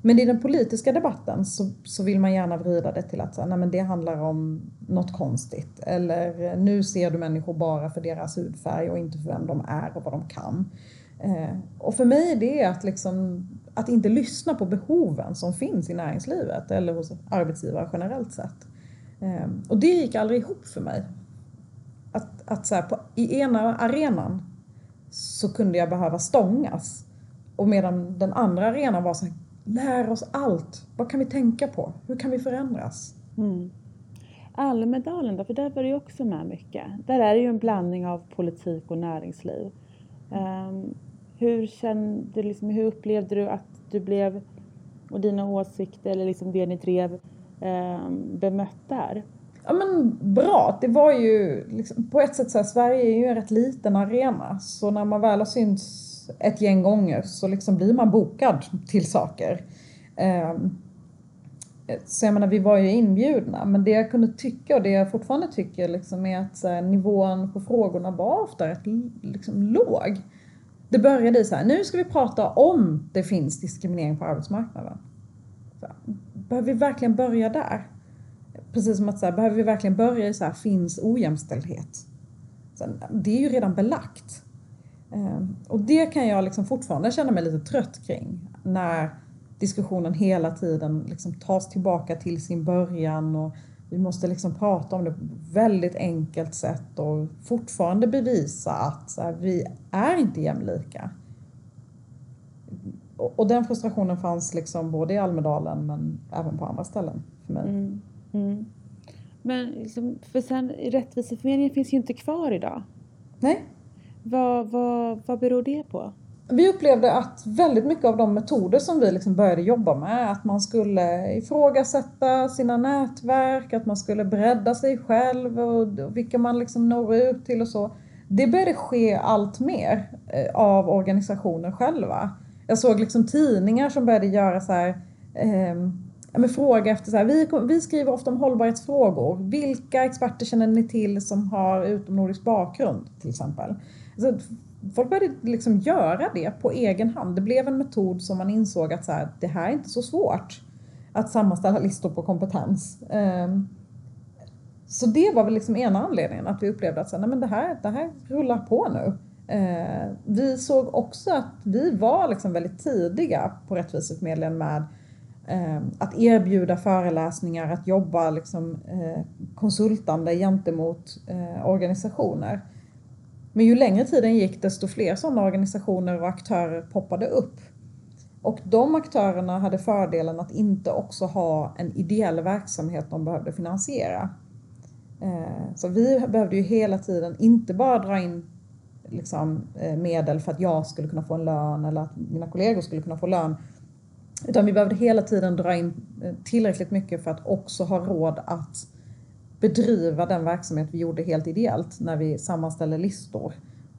Men i den politiska debatten så, så vill man gärna vrida det till att så, nej, men det handlar om något konstigt. Eller nu ser du människor bara för deras hudfärg och inte för vem de är och vad de kan. Eh, och för mig det är att, liksom, att inte lyssna på behoven som finns i näringslivet eller hos arbetsgivare generellt sett. Ehm, och det gick aldrig ihop för mig. Att, att så här, på, i ena arenan så kunde jag behöva stångas. Och medan den andra arenan var så här, lär oss allt. Vad kan vi tänka på? Hur kan vi förändras? Mm. Almedalen då, för där var det ju också med mycket. Där är det ju en blandning av politik och näringsliv. Um, hur, kände, liksom, hur upplevde du att du blev, och dina åsikter eller liksom det ni drev, eh, bemött där? Ja men bra, det var ju liksom, på ett sätt så här, Sverige är ju en rätt liten arena så när man väl har synts ett gäng gånger så liksom blir man bokad till saker. Eh, så jag menar, vi var ju inbjudna, men det jag kunde tycka och det jag fortfarande tycker liksom är att här, nivån på frågorna var ofta rätt liksom, låg. Det började i så här, nu ska vi prata om det finns diskriminering på arbetsmarknaden. Så, behöver vi verkligen börja där? Precis som att så här, behöver vi verkligen börja i så här, finns ojämställdhet? Så, det är ju redan belagt. Ehm, och det kan jag liksom fortfarande känna mig lite trött kring. När diskussionen hela tiden liksom tas tillbaka till sin början och vi måste liksom prata om det på ett väldigt enkelt sätt och fortfarande bevisa att här, vi är inte jämlika. Och, och, den frustrationen fanns liksom både i Almedalen men även på andra ställen för mig. Mm, mm. Men liksom, för sen Rättviseförmedlingen finns ju inte kvar idag. Nej. Vad, vad, vad beror det på? Vi upplevde att väldigt mycket av de metoder som vi liksom började jobba med, att man skulle ifrågasätta sina nätverk, att man skulle bredda sig själv och vilka man liksom når ut till och så. Det började ske allt mer eh, av organisationer själva. Jag såg liksom tidningar som började göra så här, eh, med fråga efter så här, vi, vi skriver ofta om hållbarhetsfrågor. Vilka experter känner ni till som har utomnordisk bakgrund till exempel? Så folk började liksom göra det på egen hand. Det blev en metod som man insåg att så här, det här är inte så svårt att sammanställa listor på kompetens. Ehm, så det var väl liksom ena anledningen att vi upplevde att så, nej, men det, här, det här rullar på nu. Ehm, vi såg också att vi var liksom väldigt tidiga på Rättviseförmedlingen med ehm, att erbjuda föreläsningar, att jobba liksom, eh, konsultande gentemot eh, organisationer. Men ju längre tiden gick desto fler sådana organisationer och aktörer poppade upp. Och de aktörerna hade fördelen att inte också ha en ideell verksamhet de behövde finansiera. Eh, så vi behövde ju hela tiden inte bara dra in liksom, eh, medel för att jag skulle kunna få en lön eller att mina kollegor skulle kunna få lön. Utan vi behövde hela tiden dra in eh, tillräckligt mycket för att också ha råd att bedriva den verksamhet vi gjorde helt ideellt när vi sammanställer listor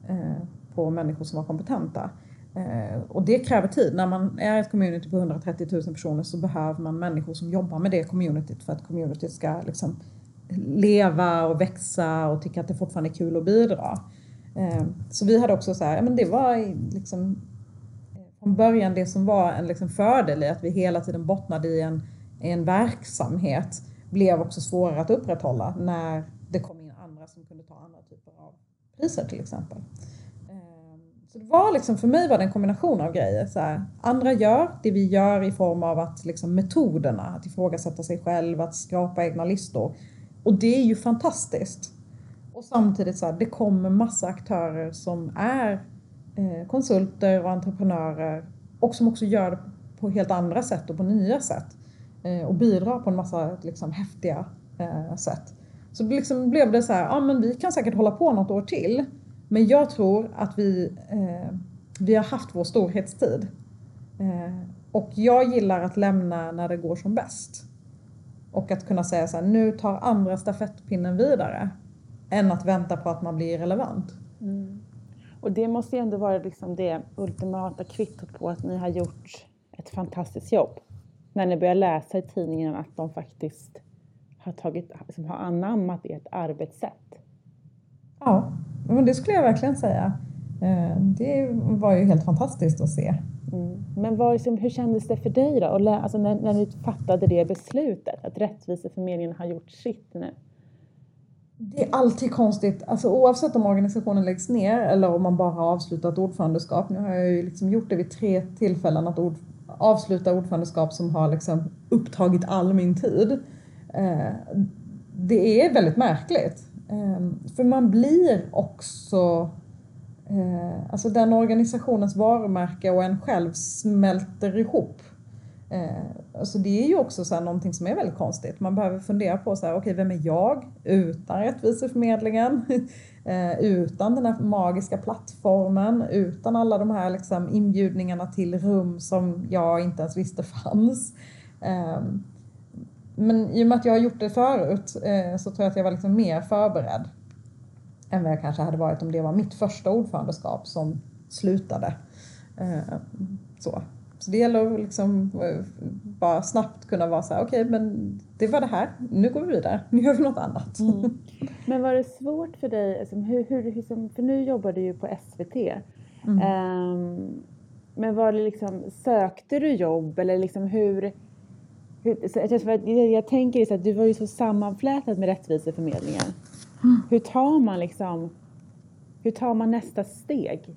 eh, på människor som var kompetenta. Eh, och det kräver tid. När man är ett community på 130 000 personer så behöver man människor som jobbar med det communityt för att communityt ska liksom leva och växa och tycka att det fortfarande är kul att bidra. Eh, så vi hade också så här, men det var liksom från början det som var en liksom fördel i att vi hela tiden bottnade i en, i en verksamhet blev också svårare att upprätthålla när det kom in andra som kunde ta andra typer av priser till exempel. Ehm, så det var liksom, för mig var det en kombination av grejer. Så här, andra gör det vi gör i form av att liksom metoderna, att ifrågasätta sig själv, att skapa egna listor. Och det är ju fantastiskt. Och samtidigt så här, det kommer massa aktörer som är eh, konsulter och entreprenörer och som också gör det på helt andra sätt och på nya sätt. Eh, och bidra på en massa liksom, häftiga eh, sätt. Så det liksom blev det så här, ja men vi kan säkert hålla på något år till. Men jag tror att vi, eh, vi har haft vår storhetstid. Eh, och jag gillar att lämna när det går som bäst. Och att kunna säga så här, nu tar andra stafettpinnen vidare. Än att vänta på att man blir relevant. Mm. Och det måste ju ändå vara liksom det ultimata kvittot på att ni har gjort ett fantastiskt jobb när ni börjar läsa i tidningen att de faktiskt har, tagit, liksom har anammat ert arbetssätt? Ja, men det skulle jag verkligen säga. Eh, det var ju helt fantastiskt att se. Mm. Men var, liksom, hur kändes det för dig då? Och alltså när, när ni fattade det beslutet, att Rättviseförmedlingen har gjort sitt nu? Det är alltid konstigt, alltså, oavsett om organisationen läggs ner eller om man bara har avslutat ordförandeskap. Nu har jag ju liksom gjort det vid tre tillfällen att ord, avsluta ordförandeskap som har liksom upptagit all min tid. Eh, det är väldigt märkligt. Ehm, för man blir också eh, Alltså den organisationens varumärke och en själv smälter ihop. Eh, Alltså det är ju också så här någonting som är väldigt konstigt. Man behöver fundera på så här, okay, vem är jag utan Rättviseförmedlingen? *laughs* Eh, utan den här magiska plattformen, utan alla de här liksom inbjudningarna till rum som jag inte ens visste fanns. Ehm, men i och med att jag har gjort det förut eh, så tror jag att jag var liksom mer förberedd än vad jag kanske hade varit om det var mitt första ordförandeskap som slutade. Ehm, så så det gäller att liksom eh, bara snabbt kunna vara så här, okej okay, men det var det här, nu går vi vidare, nu gör vi något annat. Mm. *laughs* Men var det svårt för dig, alltså, hur, hur, liksom, för nu jobbar du ju på SVT. Mm. Um, men var det liksom, sökte du jobb eller liksom hur, jag, tänker att du var ju så sammanflätad med rättviseförmedlingen. Mm. Hur tar man liksom, hur tar man nästa steg?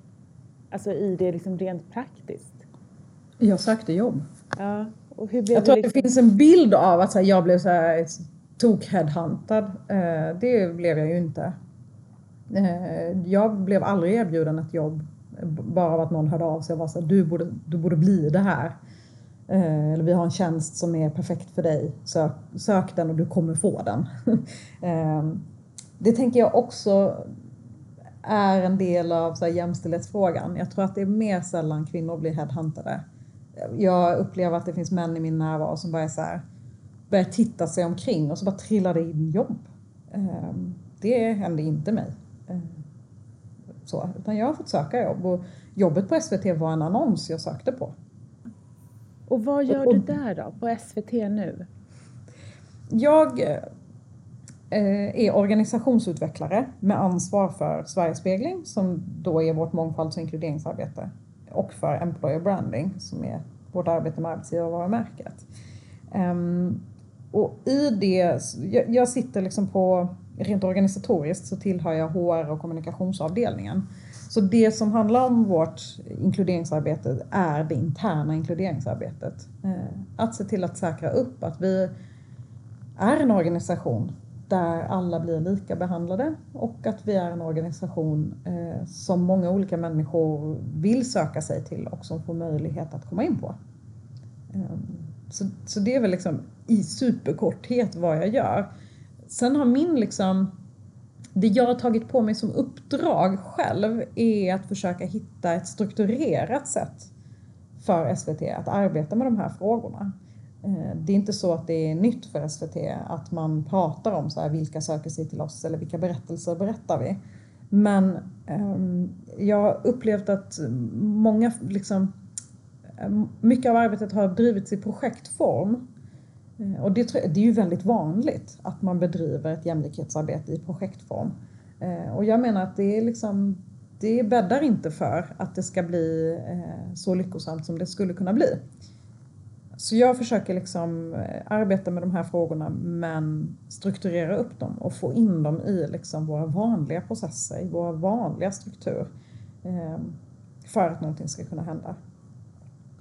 Alltså i det liksom rent praktiskt. Jag sökte jobb. Ja. Och hur blev jag tror liksom... att det finns en bild av att här, jag blev så här tok-headhuntad. Eh, det blev jag ju inte. Eh, jag blev aldrig erbjuden ett jobb bara av att någon hörde av sig och var så här, du borde, du borde bli det här. Eh, eller vi har en tjänst som är perfekt för dig. Sök, sök den och du kommer få den. *laughs* Eh, det tänker jag också är en del av så här, jämställdhetsfrågan. Jag tror att det är mer sällan kvinnor blir headhuntade. Jag upplever att det finns män i min närvaro som bara så här, börjar titta sig omkring och så bara trillar det in jobb. Eh, det hände inte mig. Så, utan jag har fått söka jobb och jobbet på SVT var en annons jag sökte på. Och vad gör och, och, du där då, på SVT nu? Jag eh, är organisationsutvecklare med ansvar för Sverigespegling som då är vårt mångfalds och inkluderingsarbete och för Employer Branding som är vårt arbete med arbetsgivarvarumärket. Um, och i det, jag, jag sitter liksom på rent organisatoriskt så tillhör jag HR och kommunikationsavdelningen. Så det som handlar om vårt inkluderingsarbete är det interna inkluderingsarbetet. Ehm, att se till att säkra upp att vi är en organisation där alla blir lika behandlade och att vi är en organisation eh, som många olika människor vill söka sig till och som får möjlighet att komma in på. Ehm, så, så det är väl liksom i superkorthet vad jag gör. Sen har min liksom, det jag har tagit på mig som uppdrag själv är att försöka hitta ett strukturerat sätt för SVT att arbeta med de här frågorna. Eh, det är inte så att det är nytt för SVT att man pratar om så här, vilka söker sig till oss eller vilka berättelser berättar vi. Men eh, jag har upplevt att många, liksom, eh, mycket av arbetet har drivits i projektform eh, och det, det är ju väldigt vanligt att man bedriver ett jämlikhetsarbete i projektform. Eh, och jag menar att det är liksom det bäddar inte för att det ska bli eh, så lyckosamt som det skulle kunna bli. Så jag försöker liksom eh, arbeta med de här frågorna men strukturera upp dem och få in dem i liksom våra vanliga processer, i våra vanliga struktur. Ehm, för att någonting ska kunna hända.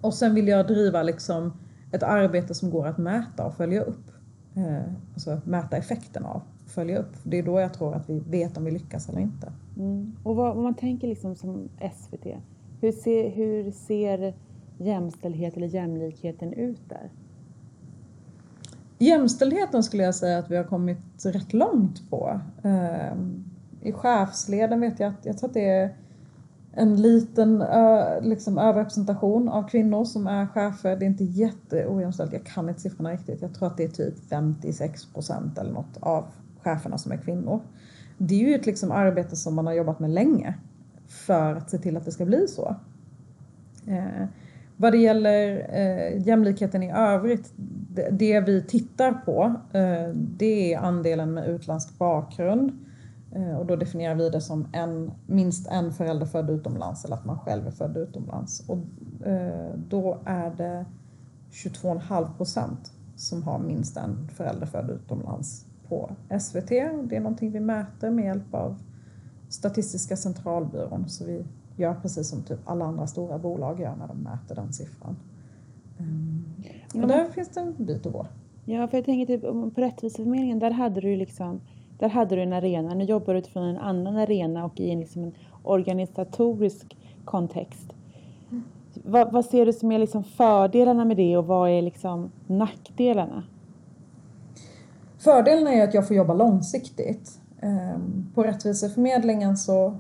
Och sen vill jag driva liksom ett arbete som går att mäta och följa upp. Eh, alltså mäta effekten av och följa upp. Det är då jag tror att vi vet om vi lyckas eller inte. Mm. Och vad, om man tänker liksom som SVT, hur ser, hur ser jämställdhet eller jämlikheten ut där? Jämställdheten skulle jag säga att vi har kommit rätt långt på. Ehm, I chefsleden vet jag att, jag tror att det är en liten liksom, överrepresentation av kvinnor som är chefer. Det är inte jätteojämställt, jag kan inte siffrorna riktigt. Jag tror att det är typ 56 procent eller något av cheferna som är kvinnor. Det är ju ett liksom, arbete som man har jobbat med länge för att se till att det ska bli så. Ehm, vad det gäller eh, jämlikheten i övrigt, det, det vi tittar på eh, det är andelen med utländsk bakgrund Eh, och då definierar vi det som en, minst en förälder född utomlands eller att man själv är född utomlands. Och eh, då är det 22,5 procent som har minst en förälder född utomlands på SVT. Det är någonting vi mäter med hjälp av Statistiska centralbyrån. Så vi gör precis som typ alla andra stora bolag gör när de mäter den siffran. Och mm. där finns det en bit att gå. Ja, för jag tänker typ på Rättviseförmedlingen, där hade du liksom där hade du en arena. Nu jobbar du utifrån en annan arena och i en, liksom en organisatorisk kontext. Mm. Vad, vad, ser du som är liksom fördelarna med det och vad är liksom nackdelarna? Fördelen är att jag får jobba långsiktigt. Ehm, på Rättviseförmedlingen så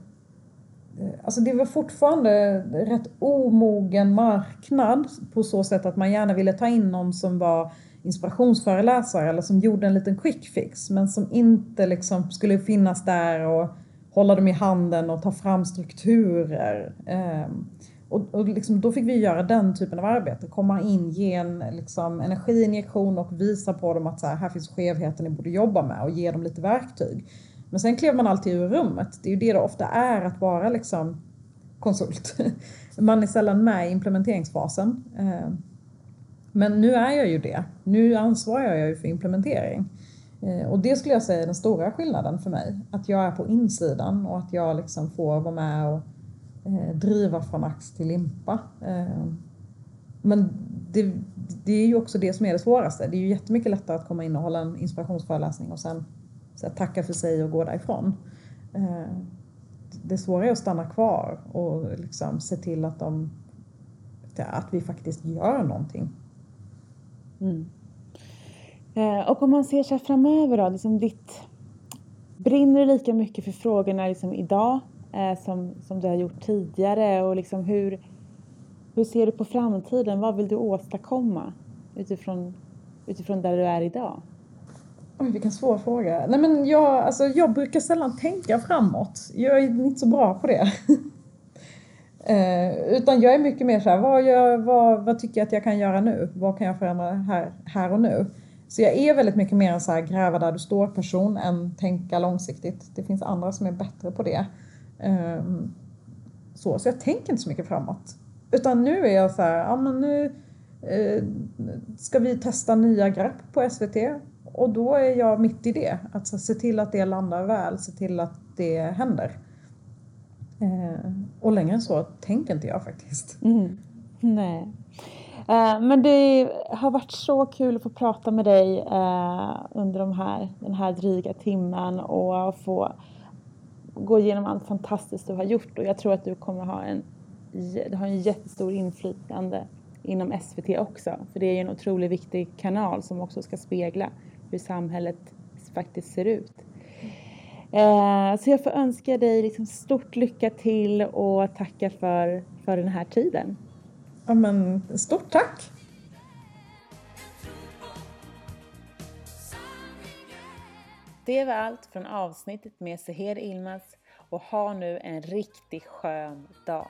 Eh, alltså det var fortfarande rätt omogen marknad på så sätt att man gärna ville ta in någon som var inspirationsföreläsare eller som gjorde en liten quick fix men som inte liksom skulle finnas där och hålla dem i handen och ta fram strukturer. Ehm, och, och liksom, då fick vi göra den typen av arbete, komma in, ge en liksom, energiinjektion och visa på dem att så här, här finns skevheten ni borde jobba med och ge dem lite verktyg. Men sen klev man alltid ur rummet. Det är ju det det ofta är att vara liksom konsult. *laughs* Man är sällan med i implementeringsfasen. Eh, men nu är jag ju det. Nu ansvarar jag ju för implementering. Eh, och det skulle jag säga är den stora skillnaden för mig. Att jag är på insidan och att jag liksom får vara med och eh, driva från ax till limpa. Men det, det är ju också det som är det svåraste. Det är ju jättemycket lättare att komma in och hålla en inspirationsföreläsning och sen så tacka för sig och gå därifrån. Eh, det svåra är att stanna kvar och liksom se till att, de, att vi faktiskt gör någonting. Mm. Eh, och om man ser sig framöver då, liksom ditt, brinner du lika mycket för frågorna liksom idag eh, som, som du har gjort tidigare? Och liksom hur, hur ser du på framtiden? Vad vill du åstadkomma utifrån, utifrån där du är idag? Oj, vilken svår fråga. Nej, men jag, alltså, jag brukar sällan tänka framåt. Jag är inte så bra på det. *laughs* eh, utan jag är mycket mer så här, vad, gör, vad, vad tycker jag att jag kan göra nu? Vad kan jag förändra här, här och nu? Så jag är väldigt mycket mer en så här gräva där du står person än tänka långsiktigt. Det finns andra som är bättre på det. Eh, så, så jag tänker inte så mycket framåt. Utan nu är jag så här, ja men nu eh, ska vi testa nya grepp på SVT och då är jag mitt i det. Att se till att det landar väl, se till att det händer. Eh, och längre än så tänker inte jag faktiskt. Mm. Nej. Eh, men det har varit så kul att få prata med dig eh, under de här, den här dryga timmen och få gå igenom allt fantastiskt du har gjort och jag tror att du kommer ha en, du har en jättestor inflytande inom SVT också för det är en otroligt viktig kanal som också ska spegla hur samhället faktiskt ser ut. Eh, så jag får önska dig liksom stort lycka till och tacka för, för den här tiden. Ja, men stort tack! Det var allt från avsnittet med Seher Ilmaz och ha nu en riktigt skön dag.